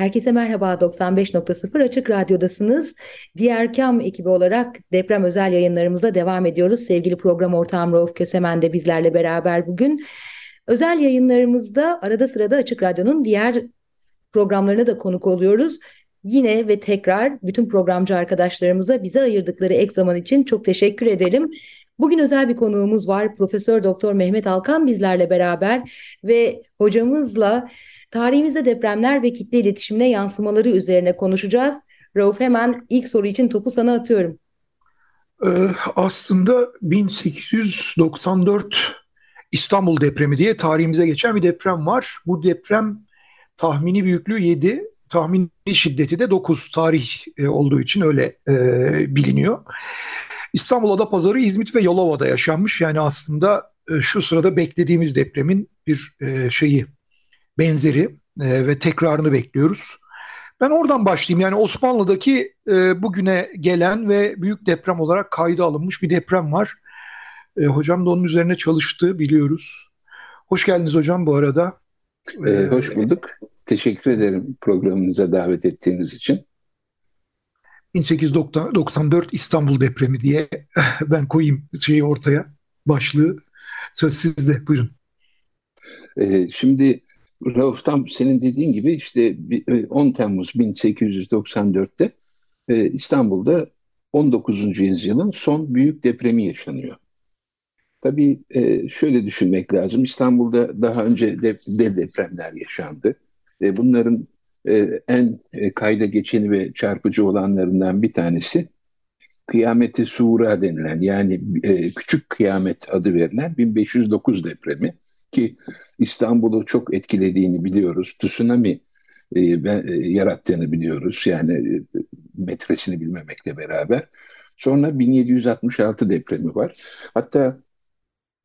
Herkese merhaba 95.0 Açık Radyo'dasınız. Diğer Kam ekibi olarak deprem özel yayınlarımıza devam ediyoruz. Sevgili program ortağım Rauf Kösemen de bizlerle beraber bugün. Özel yayınlarımızda arada sırada Açık Radyo'nun diğer programlarına da konuk oluyoruz. Yine ve tekrar bütün programcı arkadaşlarımıza bize ayırdıkları ek zaman için çok teşekkür ederim. Bugün özel bir konuğumuz var. Profesör Doktor Mehmet Alkan bizlerle beraber ve hocamızla tarihimizde depremler ve kitle iletişimine yansımaları üzerine konuşacağız. Rauf hemen ilk soru için topu sana atıyorum. Ee, aslında 1894 İstanbul depremi diye tarihimize geçen bir deprem var. Bu deprem tahmini büyüklüğü 7, tahmini şiddeti de 9 tarih e, olduğu için öyle e, biliniyor. İstanbul Adapazarı, İzmit ve Yalova'da yaşanmış. Yani aslında şu sırada beklediğimiz depremin bir şeyi benzeri e, ve tekrarını bekliyoruz. Ben oradan başlayayım. Yani Osmanlı'daki e, bugüne gelen ve büyük deprem olarak kayda alınmış bir deprem var. E, hocam da onun üzerine çalıştı biliyoruz. Hoş geldiniz hocam bu arada. Ee, hoş bulduk. Teşekkür ederim programınıza davet ettiğiniz için. 1894 İstanbul depremi diye ben koyayım şeyi ortaya başlığı. Söz sizde buyurun. Ee, şimdi Rauf tam senin dediğin gibi işte 10 e, Temmuz 1894'te e, İstanbul'da 19. yüzyılın son büyük depremi yaşanıyor. Tabii e, şöyle düşünmek lazım. İstanbul'da daha önce de, de depremler yaşandı. Bunların en kayda geçeni ve çarpıcı olanlarından bir tanesi Kıyameti Suğra denilen yani Küçük Kıyamet adı verilen 1509 depremi ki İstanbul'u çok etkilediğini biliyoruz. Tsunami e, e, yarattığını biliyoruz. Yani e, metresini bilmemekle beraber. Sonra 1766 depremi var. Hatta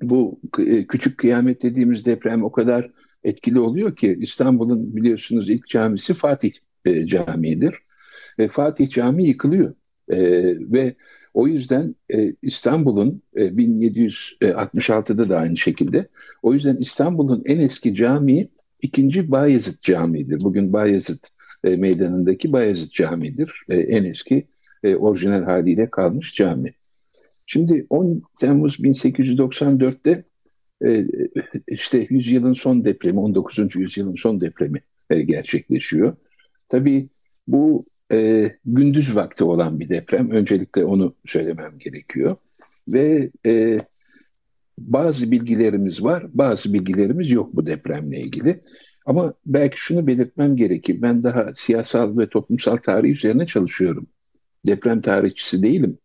bu e, küçük kıyamet dediğimiz deprem o kadar etkili oluyor ki İstanbul'un biliyorsunuz ilk camisi Fatih e, Camii'dir. E, Fatih Camii yıkılıyor. E, ve o yüzden e, İstanbul'un e, 1766'da da aynı şekilde. O yüzden İstanbul'un en eski camii ikinci Bayezid Camii'dir. Bugün Bayezid e, meydanındaki Bayezid Camii'dir. E, en eski e, orijinal haliyle kalmış cami. Şimdi 10 Temmuz 1894'te e, işte yüzyılın son depremi, 19. yüzyılın son depremi e, gerçekleşiyor. Tabii bu e, gündüz vakti olan bir deprem. Öncelikle onu söylemem gerekiyor. Ve e, bazı bilgilerimiz var, bazı bilgilerimiz yok bu depremle ilgili. Ama belki şunu belirtmem gerekir. Ben daha siyasal ve toplumsal tarih üzerine çalışıyorum. Deprem tarihçisi değilim.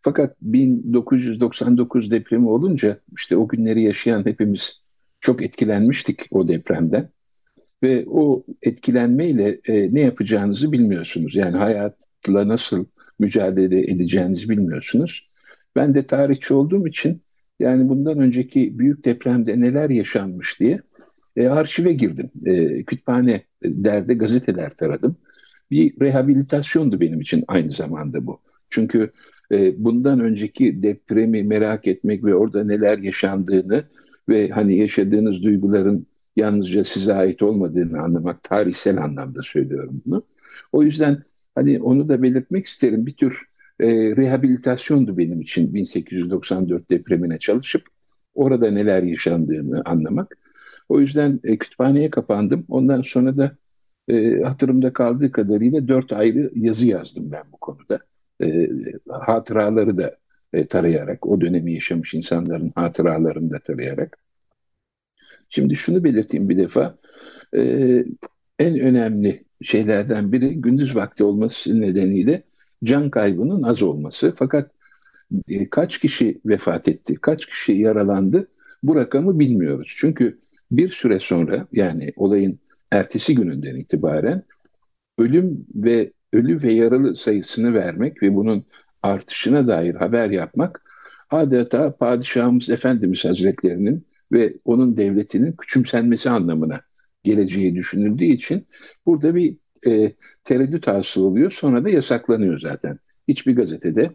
Fakat 1999 depremi olunca işte o günleri yaşayan hepimiz çok etkilenmiştik o depremden ve o etkilenmeyle e, ne yapacağınızı bilmiyorsunuz. Yani hayatla nasıl mücadele edeceğinizi bilmiyorsunuz. Ben de tarihçi olduğum için yani bundan önceki büyük depremde neler yaşanmış diye e, arşive girdim. E, kütüphane derde gazeteler taradım. Bir rehabilitasyondu benim için aynı zamanda bu. Çünkü e, bundan önceki depremi merak etmek ve orada neler yaşandığını ve hani yaşadığınız duyguların yalnızca size ait olmadığını anlamak, tarihsel anlamda söylüyorum bunu. O yüzden hani onu da belirtmek isterim. Bir tür e, rehabilitasyondu benim için 1894 depremine çalışıp orada neler yaşandığını anlamak. O yüzden e, kütüphaneye kapandım. Ondan sonra da e, hatırımda kaldığı kadarıyla dört ayrı yazı yazdım ben bu konuda. E, hatıraları da e, tarayarak, o dönemi yaşamış insanların hatıralarını da tarayarak. Şimdi şunu belirteyim bir defa. E, en önemli şeylerden biri gündüz vakti olması nedeniyle can kaybının az olması. Fakat e, kaç kişi vefat etti, kaç kişi yaralandı bu rakamı bilmiyoruz. Çünkü bir süre sonra yani olayın ertesi gününden itibaren ölüm ve ölü ve yaralı sayısını vermek ve bunun artışına dair haber yapmak adeta padişahımız Efendimiz Hazretlerinin ve onun devletinin küçümsenmesi anlamına geleceği düşünüldüğü için burada bir e, tereddüt hasıl oluyor. Sonra da yasaklanıyor zaten. Hiçbir gazetede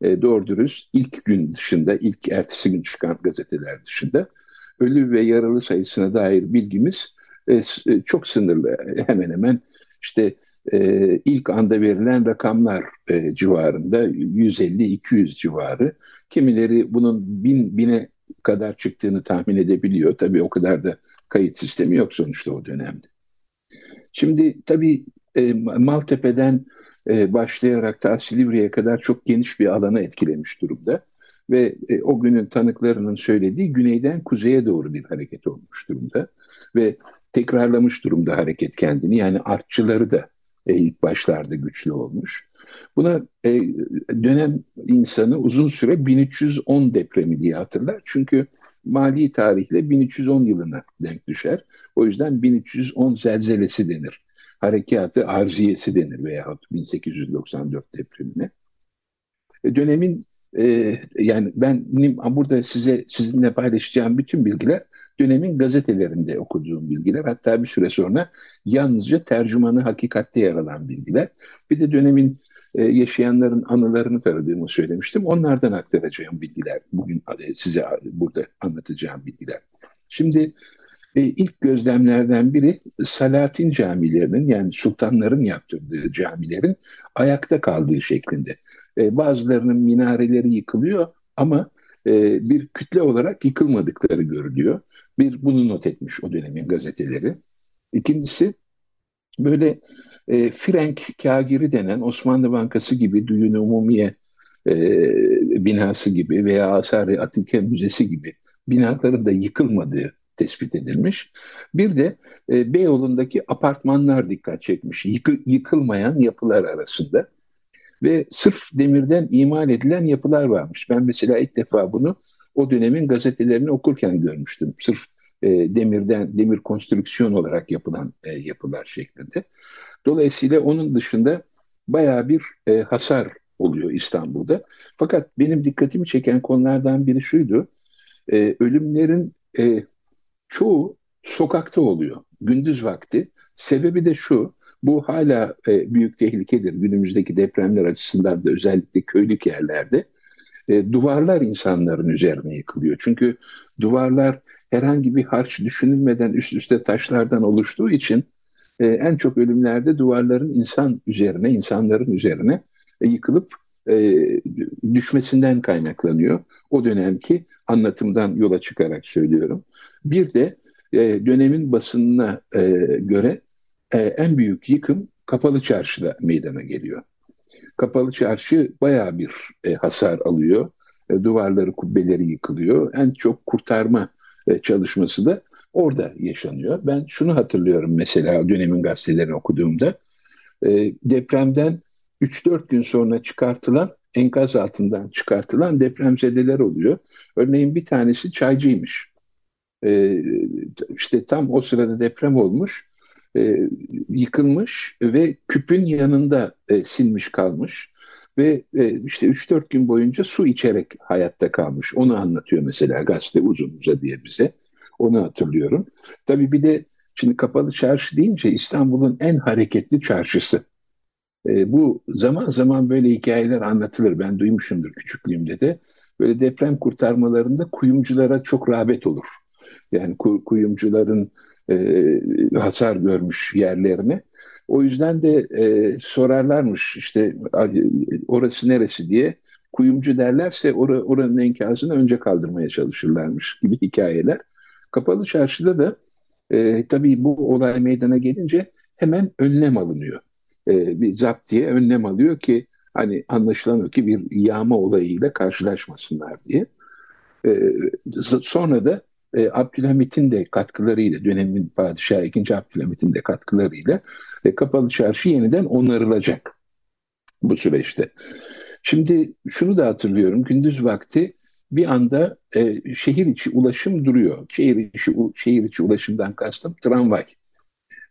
e, doğru dürüst ilk gün dışında, ilk ertesi gün çıkan gazeteler dışında ölü ve yaralı sayısına dair bilgimiz e, e çok sınırlı. Hemen hemen işte e, ilk anda verilen rakamlar e, civarında 150-200 civarı. Kimileri bunun bin, bine kadar çıktığını tahmin edebiliyor. Tabii o kadar da kayıt sistemi yok sonuçta o dönemde. Şimdi tabii e, Maltepe'den e, başlayarak ta Silivri'ye kadar çok geniş bir alanı etkilemiş durumda. Ve e, o günün tanıklarının söylediği güneyden kuzeye doğru bir hareket olmuş durumda. Ve tekrarlamış durumda hareket kendini. Yani artçıları da e, ilk başlarda güçlü olmuş. Buna e, dönem insanı uzun süre 1310 depremi diye hatırlar. Çünkü mali tarihle 1310 yılına denk düşer. O yüzden 1310 zelzelesi denir. Harekatı arziyesi denir veyahut 1894 depremine. E, dönemin e, yani ben burada size sizinle paylaşacağım bütün bilgiler dönemin gazetelerinde okuduğum bilgiler. Hatta bir süre sonra yalnızca tercümanı hakikatte yer alan bilgiler. Bir de dönemin e, yaşayanların anılarını taradığımı söylemiştim. Onlardan aktaracağım bilgiler. Bugün e, size burada anlatacağım bilgiler. Şimdi e, ilk gözlemlerden biri Salatin camilerinin yani sultanların yaptırdığı camilerin ayakta kaldığı şeklinde. E, bazılarının minareleri yıkılıyor ama e, bir kütle olarak yıkılmadıkları görülüyor. Bir bunu not etmiş o dönemin gazeteleri. İkincisi böyle e, Frenk Kagiri denen Osmanlı Bankası gibi Düğün Umumiye e, binası gibi veya Asari Atike Müzesi gibi binaların da yıkılmadığı tespit edilmiş. Bir de e, Beyoğlu'ndaki apartmanlar dikkat çekmiş. Yıkı, yıkılmayan yapılar arasında ve sırf demirden imal edilen yapılar varmış. Ben mesela ilk defa bunu o dönemin gazetelerini okurken görmüştüm. Sırf e, demirden, demir konstrüksiyon olarak yapılan e, yapılar şeklinde. Dolayısıyla onun dışında baya bir e, hasar oluyor İstanbul'da. Fakat benim dikkatimi çeken konulardan biri şuydu. E, ölümlerin e, çoğu sokakta oluyor. Gündüz vakti. Sebebi de şu. Bu hala e, büyük tehlikedir günümüzdeki depremler açısından da özellikle köylük yerlerde. E, duvarlar insanların üzerine yıkılıyor. Çünkü duvarlar herhangi bir harç düşünülmeden üst üste taşlardan oluştuğu için e, en çok ölümlerde duvarların insan üzerine, insanların üzerine e, yıkılıp e, düşmesinden kaynaklanıyor. O dönemki anlatımdan yola çıkarak söylüyorum. Bir de e, dönemin basınına e, göre e, en büyük yıkım Kapalı Çarşı'da meydana geliyor. Kapalı Çarşı bayağı bir e, hasar alıyor. E, duvarları, kubbeleri yıkılıyor. En çok kurtarma çalışması da orada yaşanıyor. Ben şunu hatırlıyorum mesela dönemin gazetelerini okuduğumda. Depremden 3-4 gün sonra çıkartılan, enkaz altından çıkartılan depremzedeler oluyor. Örneğin bir tanesi çaycıymış. E, işte tam o sırada deprem olmuş e, yıkılmış ve küpün yanında e, sinmiş kalmış ve e, işte 3-4 gün boyunca su içerek hayatta kalmış. Onu anlatıyor mesela gazete uzun diye bize. Onu hatırlıyorum. Tabii bir de şimdi kapalı çarşı deyince İstanbul'un en hareketli çarşısı. E, bu zaman zaman böyle hikayeler anlatılır. Ben duymuşumdur küçüklüğümde de. Böyle deprem kurtarmalarında kuyumculara çok rağbet olur. Yani kuyumcuların e, hasar görmüş yerlerini. O yüzden de e, sorarlarmış işte orası neresi diye. Kuyumcu derlerse or oranın enkazını önce kaldırmaya çalışırlarmış gibi hikayeler. Kapalı çarşıda da e, tabii bu olay meydana gelince hemen önlem alınıyor. E, bir zaptiye önlem alıyor ki hani anlaşılan o ki bir yağma olayıyla karşılaşmasınlar diye. E, sonra da e, Abdülhamit'in de katkılarıyla, dönemin padişahı 2. Abdülhamit'in de katkılarıyla e, Kapalı Çarşı yeniden onarılacak bu süreçte. Şimdi şunu da hatırlıyorum, gündüz vakti bir anda e, şehir içi ulaşım duruyor. Şehir içi, şehir içi ulaşımdan kastım tramvay.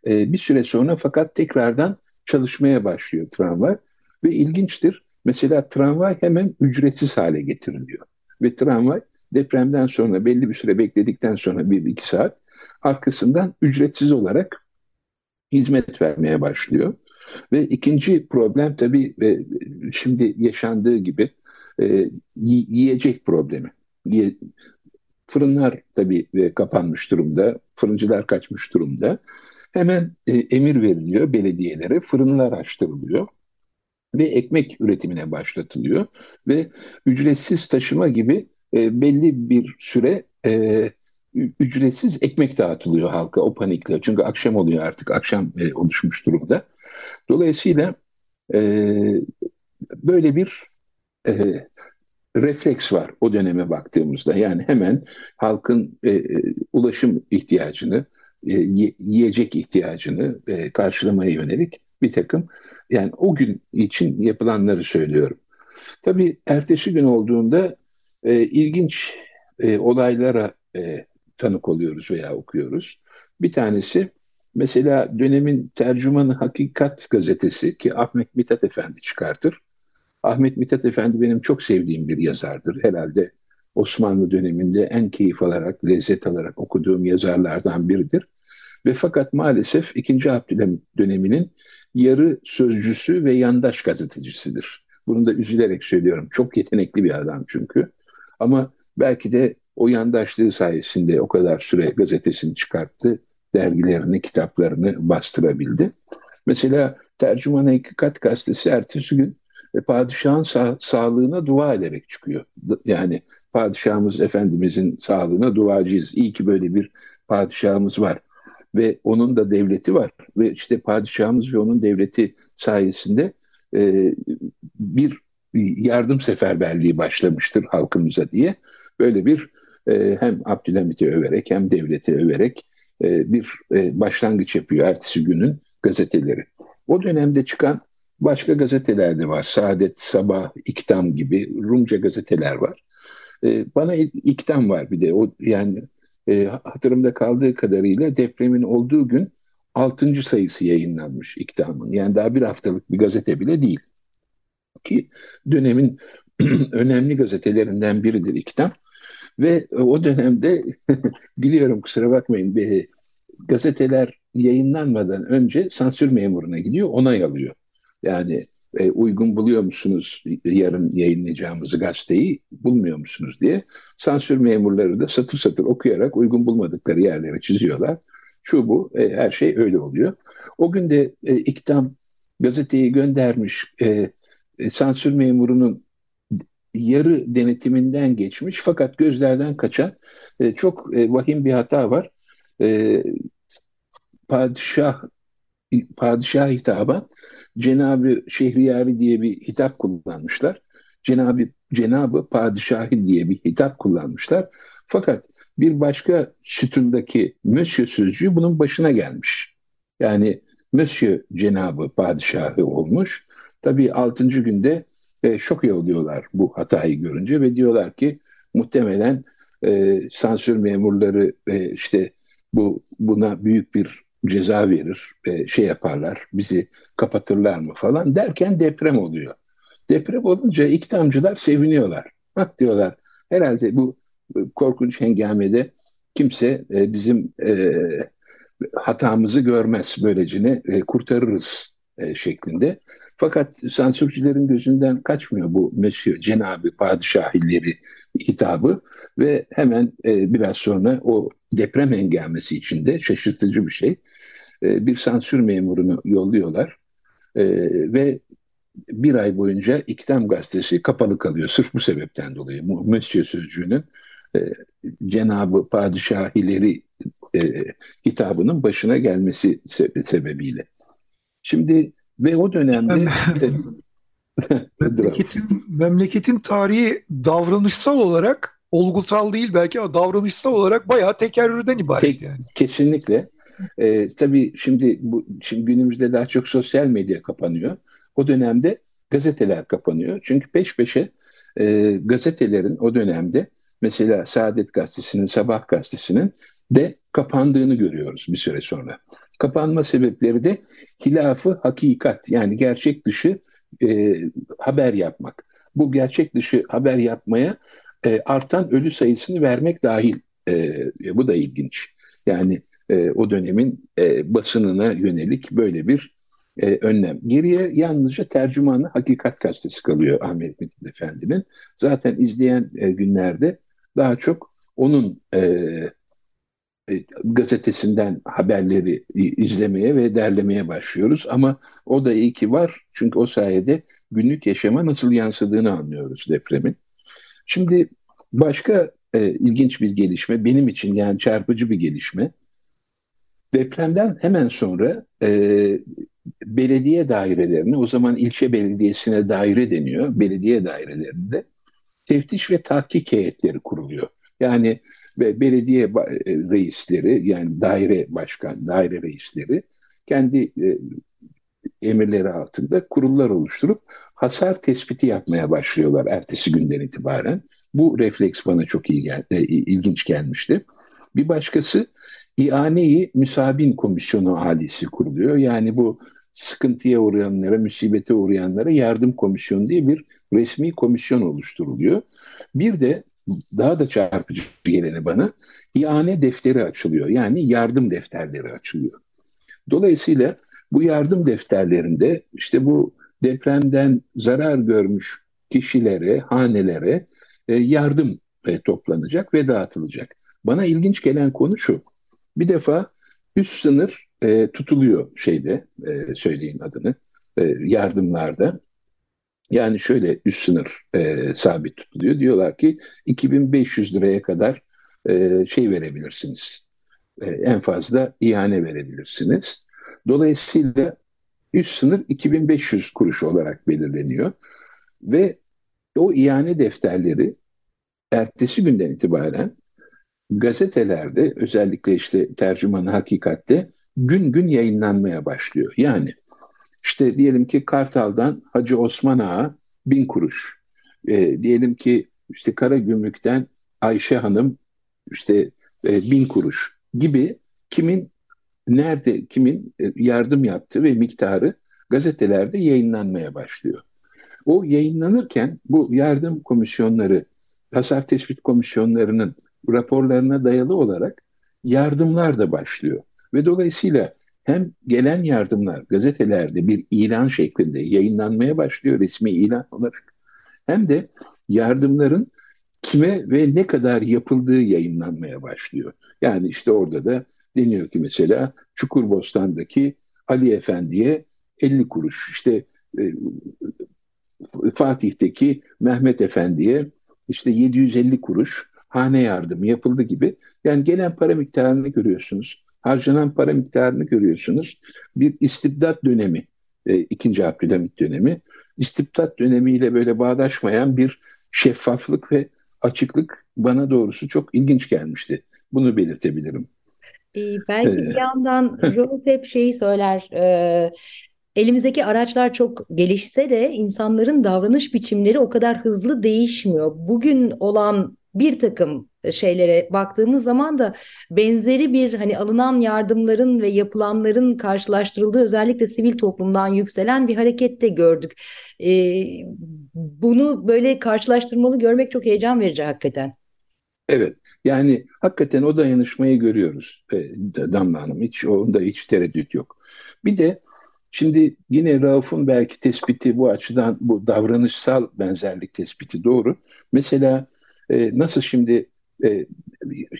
E, bir süre sonra fakat tekrardan çalışmaya başlıyor tramvay. Ve ilginçtir mesela tramvay hemen ücretsiz hale getiriliyor. Ve tramvay depremden sonra belli bir süre bekledikten sonra bir iki saat arkasından ücretsiz olarak hizmet vermeye başlıyor. Ve ikinci problem tabii e, şimdi yaşandığı gibi e, yiyecek problemi. Fırınlar tabii e, kapanmış durumda, fırıncılar kaçmış durumda. Hemen emir veriliyor belediyelere, fırınlar açtırılıyor ve ekmek üretimine başlatılıyor ve ücretsiz taşıma gibi belli bir süre ücretsiz ekmek dağıtılıyor halka o panikle. Çünkü akşam oluyor artık, akşam oluşmuş durumda. Dolayısıyla e, böyle bir e, refleks var o döneme baktığımızda. Yani hemen halkın e, ulaşım ihtiyacını, e, yiyecek ihtiyacını e, karşılamaya yönelik bir takım yani o gün için yapılanları söylüyorum. Tabii ertesi gün olduğunda e, ilginç e, olaylara e, tanık oluyoruz veya okuyoruz. Bir tanesi Mesela dönemin tercümanı Hakikat gazetesi ki Ahmet Mithat Efendi çıkartır. Ahmet Mithat Efendi benim çok sevdiğim bir yazardır. Herhalde Osmanlı döneminde en keyif alarak, lezzet alarak okuduğum yazarlardan biridir. Ve fakat maalesef 2. Abdülhamit döneminin yarı sözcüsü ve yandaş gazetecisidir. Bunu da üzülerek söylüyorum. Çok yetenekli bir adam çünkü. Ama belki de o yandaşlığı sayesinde o kadar süre gazetesini çıkarttı dergilerini, kitaplarını bastırabildi. Mesela Tercüman Hakikat Gazetesi ertesi gün e, padişahın sa- sağlığına dua ederek çıkıyor. Yani padişahımız Efendimizin sağlığına duacıyız. İyi ki böyle bir padişahımız var. Ve onun da devleti var. Ve işte padişahımız ve onun devleti sayesinde e, bir yardım seferberliği başlamıştır halkımıza diye. Böyle bir e, hem Abdülhamit'i överek hem devleti överek e, bir e, başlangıç yapıyor ertesi günün gazeteleri. O dönemde çıkan başka gazeteler de var. Saadet, Sabah, İktam gibi Rumca gazeteler var. E, bana İktam var bir de. O yani hatırımda kaldığı kadarıyla depremin olduğu gün 6. sayısı yayınlanmış İktam'ın. Yani daha bir haftalık bir gazete bile değil. Ki dönemin önemli gazetelerinden biridir İktam. Ve o dönemde biliyorum kusura bakmayın bir, gazeteler yayınlanmadan önce sansür memuruna gidiyor onay alıyor. Yani e, uygun buluyor musunuz yarın yayınlayacağımız gazeteyi bulmuyor musunuz diye sansür memurları da satır satır okuyarak uygun bulmadıkları yerlere çiziyorlar. Şu bu e, her şey öyle oluyor. O gün de e, İktam gazeteyi göndermiş e, sansür memurunun yarı denetiminden geçmiş fakat gözlerden kaçan e, çok e, vahim bir hata var. E, padişah padişah hitaben Cenabı Şehriyari diye bir hitap kullanmışlar. Cenabı Cenabı Padişahi diye bir hitap kullanmışlar. Fakat bir başka sütundaki Monsieur sözcüğü bunun başına gelmiş. Yani Monsieur Cenabı Padişahı olmuş. Tabii 6. günde e, şok oluyorlar bu hatayı görünce ve diyorlar ki muhtemelen e, sansür memurları e, işte bu buna büyük bir ceza verir, e, şey yaparlar, bizi kapatırlar mı falan derken deprem oluyor. Deprem olunca iktidarcılar seviniyorlar. Bak diyorlar herhalde bu korkunç hengamede kimse e, bizim e, hatamızı görmez böylecine e, kurtarırız e, şeklinde. Fakat sansürcülerin gözünden kaçmıyor bu Monsieur Cenabı Padişahilleri hitabı ve hemen e, biraz sonra o deprem engelmesi içinde şaşırtıcı bir şey. E, bir sansür memurunu yolluyorlar e, ve bir ay boyunca İktam Gazetesi kapalı kalıyor. Sırf bu sebepten dolayı. Monsieur sözcüğünün e, Cenabı Padişahileri e, hitabının başına gelmesi sebebiyle. Şimdi ve o dönemde memleketin, memleketin tarihi davranışsal olarak olgusal değil belki ama davranışsal olarak bayağı tekerrürden ibaret Tek, yani. Kesinlikle. Ee, tabii şimdi bu şimdi günümüzde daha çok sosyal medya kapanıyor. O dönemde gazeteler kapanıyor. Çünkü peş peşe e, gazetelerin o dönemde mesela Saadet Gazetesi'nin, Sabah Gazetesi'nin de kapandığını görüyoruz bir süre sonra. Kapanma sebepleri de hilafı hakikat yani gerçek dışı e, haber yapmak. Bu gerçek dışı haber yapmaya e, artan ölü sayısını vermek dahil. E, bu da ilginç. Yani e, o dönemin e, basınına yönelik böyle bir e, önlem. Geriye yalnızca tercümanı Hakikat Gazetesi kalıyor Ahmet Metin Efendi'nin. Zaten izleyen e, günlerde daha çok onun e, e, gazetesinden haberleri izlemeye ve derlemeye başlıyoruz. Ama o da iyi ki var çünkü o sayede günlük yaşama nasıl yansıdığını anlıyoruz depremin. Şimdi başka e, ilginç bir gelişme benim için yani çarpıcı bir gelişme. Depremden hemen sonra e, belediye dairelerine o zaman ilçe belediyesine daire deniyor. Belediye dairelerinde teftiş ve tahkik heyetleri kuruluyor. Yani ve belediye e, reisleri yani daire başkan, daire reisleri kendi e, emirleri altında kurullar oluşturup hasar tespiti yapmaya başlıyorlar ertesi günden itibaren. Bu refleks bana çok iyi gel e, ilginç gelmişti. Bir başkası İane-i Müsabin Komisyonu halisi kuruluyor. Yani bu sıkıntıya uğrayanlara, musibete uğrayanlara yardım komisyonu diye bir resmi komisyon oluşturuluyor. Bir de daha da çarpıcı geleni bana ihane defteri açılıyor. Yani yardım defterleri açılıyor. Dolayısıyla bu yardım defterlerinde işte bu depremden zarar görmüş kişilere, hanelere e, yardım e, toplanacak ve dağıtılacak. Bana ilginç gelen konu şu. Bir defa üst sınır e, tutuluyor şeyde, söyleyin adını, yardımlarda. Yani şöyle üst sınır e, sabit tutuluyor. Diyorlar ki 2500 liraya kadar e, şey verebilirsiniz. E, en fazla ihane verebilirsiniz. Dolayısıyla üst sınır 2500 kuruş olarak belirleniyor. Ve o ihane defterleri ertesi günden itibaren gazetelerde özellikle işte tercümanı hakikatte gün gün yayınlanmaya başlıyor. Yani işte diyelim ki Kartal'dan Hacı Osman Ağa bin kuruş. E, diyelim ki işte Karagümrük'ten Ayşe Hanım işte e, bin kuruş gibi kimin nerede kimin e, yardım yaptığı ve miktarı gazetelerde yayınlanmaya başlıyor. O yayınlanırken bu yardım komisyonları, hasar tespit komisyonlarının raporlarına dayalı olarak yardımlar da başlıyor. Ve dolayısıyla hem gelen yardımlar gazetelerde bir ilan şeklinde yayınlanmaya başlıyor resmi ilan olarak hem de yardımların kime ve ne kadar yapıldığı yayınlanmaya başlıyor. Yani işte orada da deniyor ki mesela Çukurbostan'daki Ali Efendi'ye 50 kuruş, işte e, Fatih'teki Mehmet Efendi'ye işte 750 kuruş hane yardımı yapıldı gibi. Yani gelen para miktarını görüyorsunuz harcanan para miktarını görüyorsunuz. Bir istibdat dönemi, e, 2. Abdülhamit dönemi, istibdat dönemiyle böyle bağdaşmayan bir şeffaflık ve açıklık bana doğrusu çok ilginç gelmişti. Bunu belirtebilirim. Ee, belki ee, bir yandan Rolf hep şeyi söyler, e, elimizdeki araçlar çok gelişse de insanların davranış biçimleri o kadar hızlı değişmiyor. Bugün olan bir takım şeylere baktığımız zaman da benzeri bir hani alınan yardımların ve yapılanların karşılaştırıldığı özellikle sivil toplumdan yükselen bir hareket de gördük. Ee, bunu böyle karşılaştırmalı görmek çok heyecan verici hakikaten. Evet yani hakikaten o dayanışmayı görüyoruz e, Damla Hanım hiç onda hiç tereddüt yok. Bir de şimdi yine Rauf'un belki tespiti bu açıdan bu davranışsal benzerlik tespiti doğru. Mesela e, nasıl şimdi e,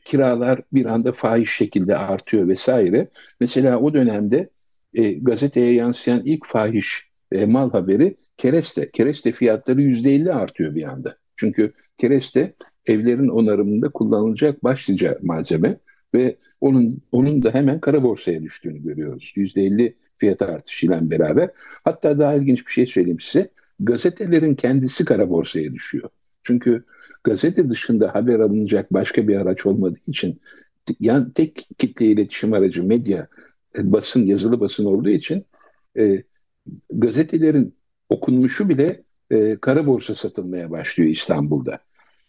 kiralar bir anda fahiş şekilde artıyor vesaire. Mesela o dönemde e, gazeteye yansıyan ilk fahiş e, mal haberi kereste. Kereste fiyatları yüzde elli artıyor bir anda. Çünkü kereste evlerin onarımında kullanılacak başlıca malzeme ve onun onun da hemen kara borsaya düştüğünü görüyoruz. Yüzde elli fiyat artışıyla beraber. Hatta daha ilginç bir şey söyleyeyim size. Gazetelerin kendisi kara borsaya düşüyor. Çünkü gazete dışında haber alınacak başka bir araç olmadığı için yani tek kitle iletişim aracı medya, e, basın, yazılı basın olduğu için e, gazetelerin okunmuşu bile e, kara borsa satılmaya başlıyor İstanbul'da.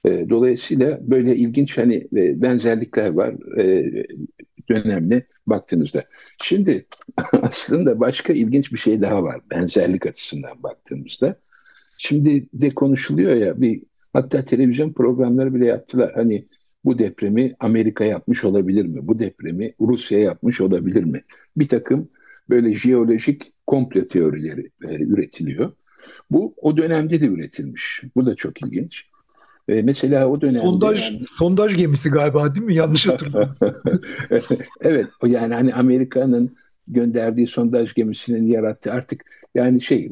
E, dolayısıyla böyle ilginç hani e, benzerlikler var e, dönemle baktığınızda. Şimdi aslında başka ilginç bir şey daha var benzerlik açısından baktığımızda. Şimdi de konuşuluyor ya bir hatta televizyon programları bile yaptılar. Hani bu depremi Amerika yapmış olabilir mi? Bu depremi Rusya yapmış olabilir mi? Bir takım böyle jeolojik komple teorileri e, üretiliyor. Bu o dönemde de üretilmiş. Bu da çok ilginç. E, mesela o dönemde... Sondaj, yani... sondaj gemisi galiba değil mi? Yanlış hatırlamıyorum. evet. Yani hani Amerika'nın gönderdiği sondaj gemisinin yarattığı artık yani şey e,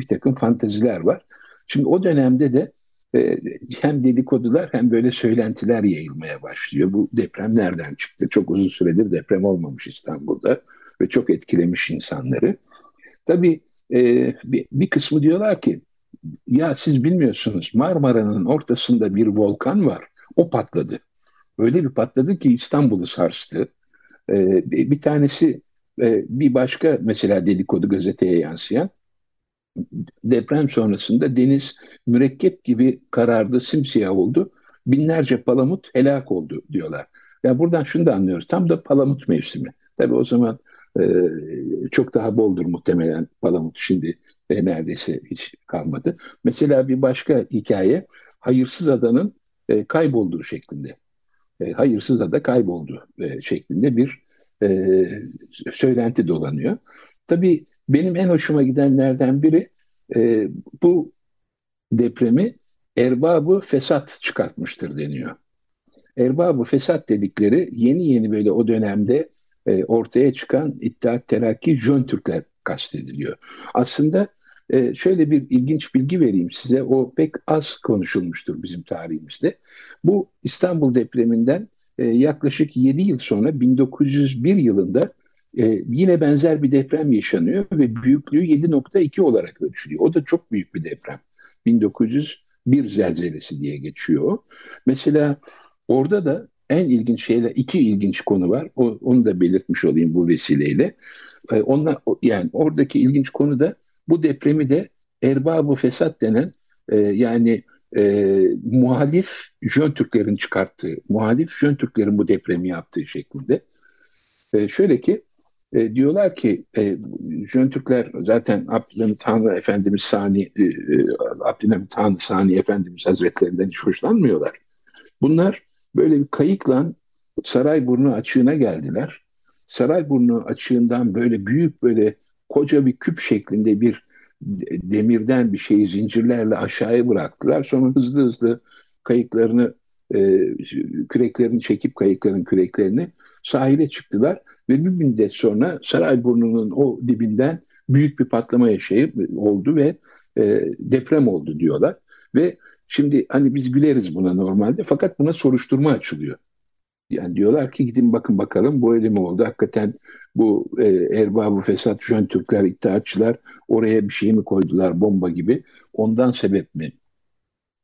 bir takım fantaziler var. Şimdi o dönemde de e, hem dedikodular hem böyle söylentiler yayılmaya başlıyor. Bu deprem nereden çıktı? Çok uzun süredir deprem olmamış İstanbul'da ve çok etkilemiş insanları. Tabii e, bir, kısmı diyorlar ki ya siz bilmiyorsunuz Marmara'nın ortasında bir volkan var. O patladı. Öyle bir patladı ki İstanbul'u sarstı. E, bir tanesi e, bir başka mesela dedikodu gazeteye yansıyan deprem sonrasında deniz mürekkep gibi karardı, simsiyah oldu. Binlerce palamut helak oldu diyorlar. Ya yani buradan şunu da anlıyoruz. Tam da palamut mevsimi. Tabii o zaman e, çok daha boldur muhtemelen palamut. Şimdi e, neredeyse hiç kalmadı. Mesela bir başka hikaye hayırsız adanın e, kaybolduğu şeklinde. E, hayırsız ada kayboldu e, şeklinde bir e, söylenti dolanıyor. Tabii benim en hoşuma gidenlerden biri e, bu depremi erbabı fesat çıkartmıştır deniyor. Erbabı fesat dedikleri yeni yeni böyle o dönemde e, ortaya çıkan İttihat Terakki Jön Türkler kastediliyor. Aslında e, şöyle bir ilginç bilgi vereyim size. O pek az konuşulmuştur bizim tarihimizde. Bu İstanbul depreminden e, yaklaşık 7 yıl sonra 1901 yılında e, yine benzer bir deprem yaşanıyor ve büyüklüğü 7.2 olarak ölçülüyor. O da çok büyük bir deprem. 1901 zelzelesi diye geçiyor. Mesela orada da en ilginç şeyler, iki ilginç konu var. O, onu da belirtmiş olayım bu vesileyle. E, onunla, yani oradaki ilginç konu da bu depremi de erbab fesat denen e, yani e, muhalif Jön Türklerin çıkarttığı, muhalif Jön Türklerin bu depremi yaptığı şeklinde. E, şöyle ki e, diyorlar ki e, Jön Türkler zaten Abdülhamit Tanrı Efendimiz Sani e, e, Abdülhamit Tanrı Sani Efendimiz Hazretlerinden hiç hoşlanmıyorlar. Bunlar böyle bir kayıkla Sarayburnu açığına geldiler. Sarayburnu açığından böyle büyük böyle koca bir küp şeklinde bir demirden bir şeyi zincirlerle aşağıya bıraktılar. Sonra hızlı hızlı kayıklarını e, küreklerini çekip kayıkların küreklerini sahile çıktılar ve bir müddet sonra Sarayburnu'nun o dibinden büyük bir patlama yaşayıp oldu ve e, deprem oldu diyorlar. Ve şimdi hani biz güleriz buna normalde fakat buna soruşturma açılıyor. Yani diyorlar ki gidin bakın bakalım bu öyle mi oldu? Hakikaten bu e, erbabı fesat jön Türkler, iddiatçılar oraya bir şey mi koydular bomba gibi? Ondan sebep mi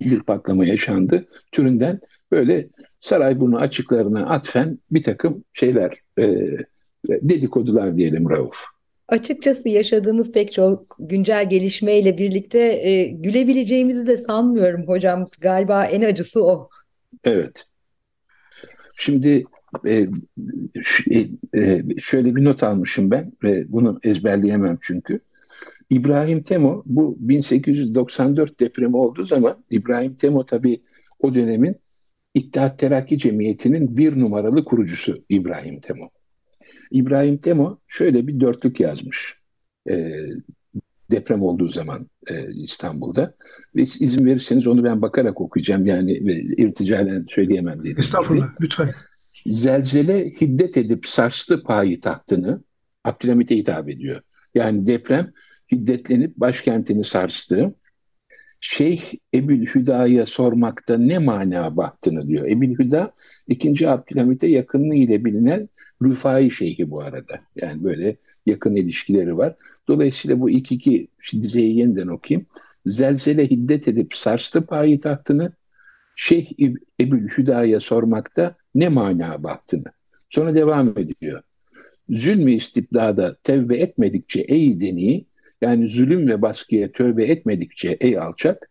bir patlama yaşandı? Türünden böyle Sarayburnu açıklarına atfen bir takım şeyler, e, dedikodular diyelim Rauf. Açıkçası yaşadığımız pek çok güncel gelişmeyle birlikte e, gülebileceğimizi de sanmıyorum hocam. Galiba en acısı o. Evet. Şimdi e, e, e, şöyle bir not almışım ben ve bunu ezberleyemem çünkü. İbrahim Temo bu 1894 depremi olduğu zaman İbrahim Temo tabii o dönemin İttihat Terakki Cemiyeti'nin bir numaralı kurucusu İbrahim Temo. İbrahim Temo şöyle bir dörtlük yazmış e, deprem olduğu zaman e, İstanbul'da. Ve izin verirseniz onu ben bakarak okuyacağım yani e, irticalen söyleyemem dedim. Estağfurullah lütfen. Zelzele hiddet edip sarstı payitahtını Abdülhamit'e hitap ediyor. Yani deprem hiddetlenip başkentini sarstı. Şeyh Ebil Hüda'ya sormakta ne mana baktığını diyor. Ebil Hüda 2. Abdülhamit'e yakınlığı ile bilinen Rüfai Şeyhi bu arada. Yani böyle yakın ilişkileri var. Dolayısıyla bu ilk iki dizeyi yeniden okuyayım. Zelzele hiddet edip sarstı payitahtını. Şeyh Ebil Hüda'ya sormakta ne mana baktığını. Sonra devam ediyor. Zulmü istibdada tevbe etmedikçe ey deni Yani zulüm ve baskıya tövbe etmedikçe ey alçak,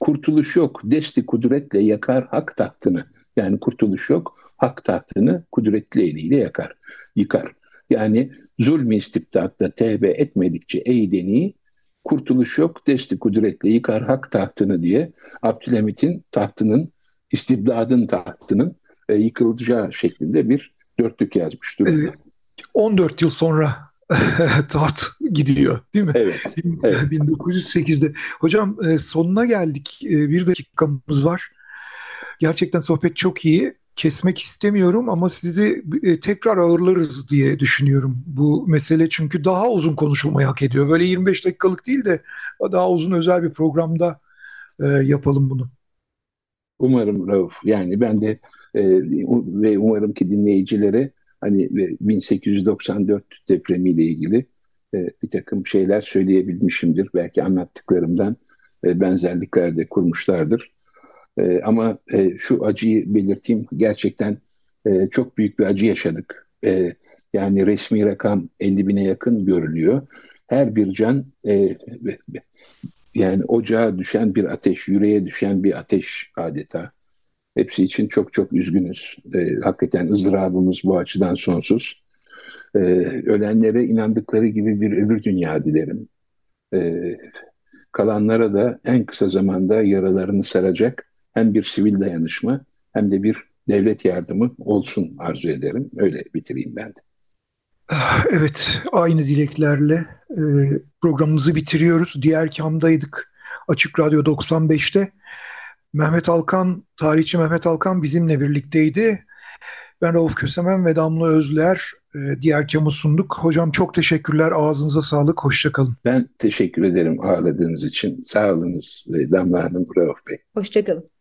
kurtuluş yok, desti kudretle yakar hak tahtını. Yani kurtuluş yok, hak tahtını kudretli eliyle yakar, yıkar. Yani zulmü istibdatta tevbe etmedikçe ey deni, kurtuluş yok, desti kudretle yıkar hak tahtını diye Abdülhamit'in tahtının, istibdadın tahtının e, yıkılacağı şeklinde bir dörtlük yazmış durumda. 14 yıl sonra taht gidiyor değil mi? Evet. evet. 1908'de. Hocam e, sonuna geldik. E, bir dakikamız var. Gerçekten sohbet çok iyi. Kesmek istemiyorum ama sizi e, tekrar ağırlarız diye düşünüyorum. Bu mesele çünkü daha uzun konuşulmayı hak ediyor. Böyle 25 dakikalık değil de daha uzun özel bir programda yapalım bunu. Umarım Rauf. Yani ben de ve umarım ki dinleyicilere hani 1894 depremiyle ilgili e, bir takım şeyler söyleyebilmişimdir. Belki anlattıklarımdan e, benzerlikler de kurmuşlardır. E, ama e, şu acıyı belirteyim. Gerçekten e, çok büyük bir acı yaşadık. E, yani resmi rakam 50 bine yakın görülüyor. Her bir can e, yani ocağa düşen bir ateş, yüreğe düşen bir ateş adeta. Hepsi için çok çok üzgünüz. E, hakikaten ızdırabımız bu açıdan sonsuz. E, ölenlere inandıkları gibi bir öbür dünya dilerim. E, kalanlara da en kısa zamanda yaralarını saracak hem bir sivil dayanışma hem de bir devlet yardımı olsun arzu ederim. Öyle bitireyim ben de. Evet, aynı dileklerle e, programımızı bitiriyoruz. Diğer kamdaydık Açık Radyo 95'te. Mehmet Alkan, tarihçi Mehmet Alkan bizimle birlikteydi. Ben Rauf Kösemen ve Damla Özler e, diğer kamu sunduk. Hocam çok teşekkürler. Ağzınıza sağlık. Hoşçakalın. Ben teşekkür ederim ağırladığınız için. Sağ olunuz Damla Hanım, Rauf Bey. Hoşçakalın.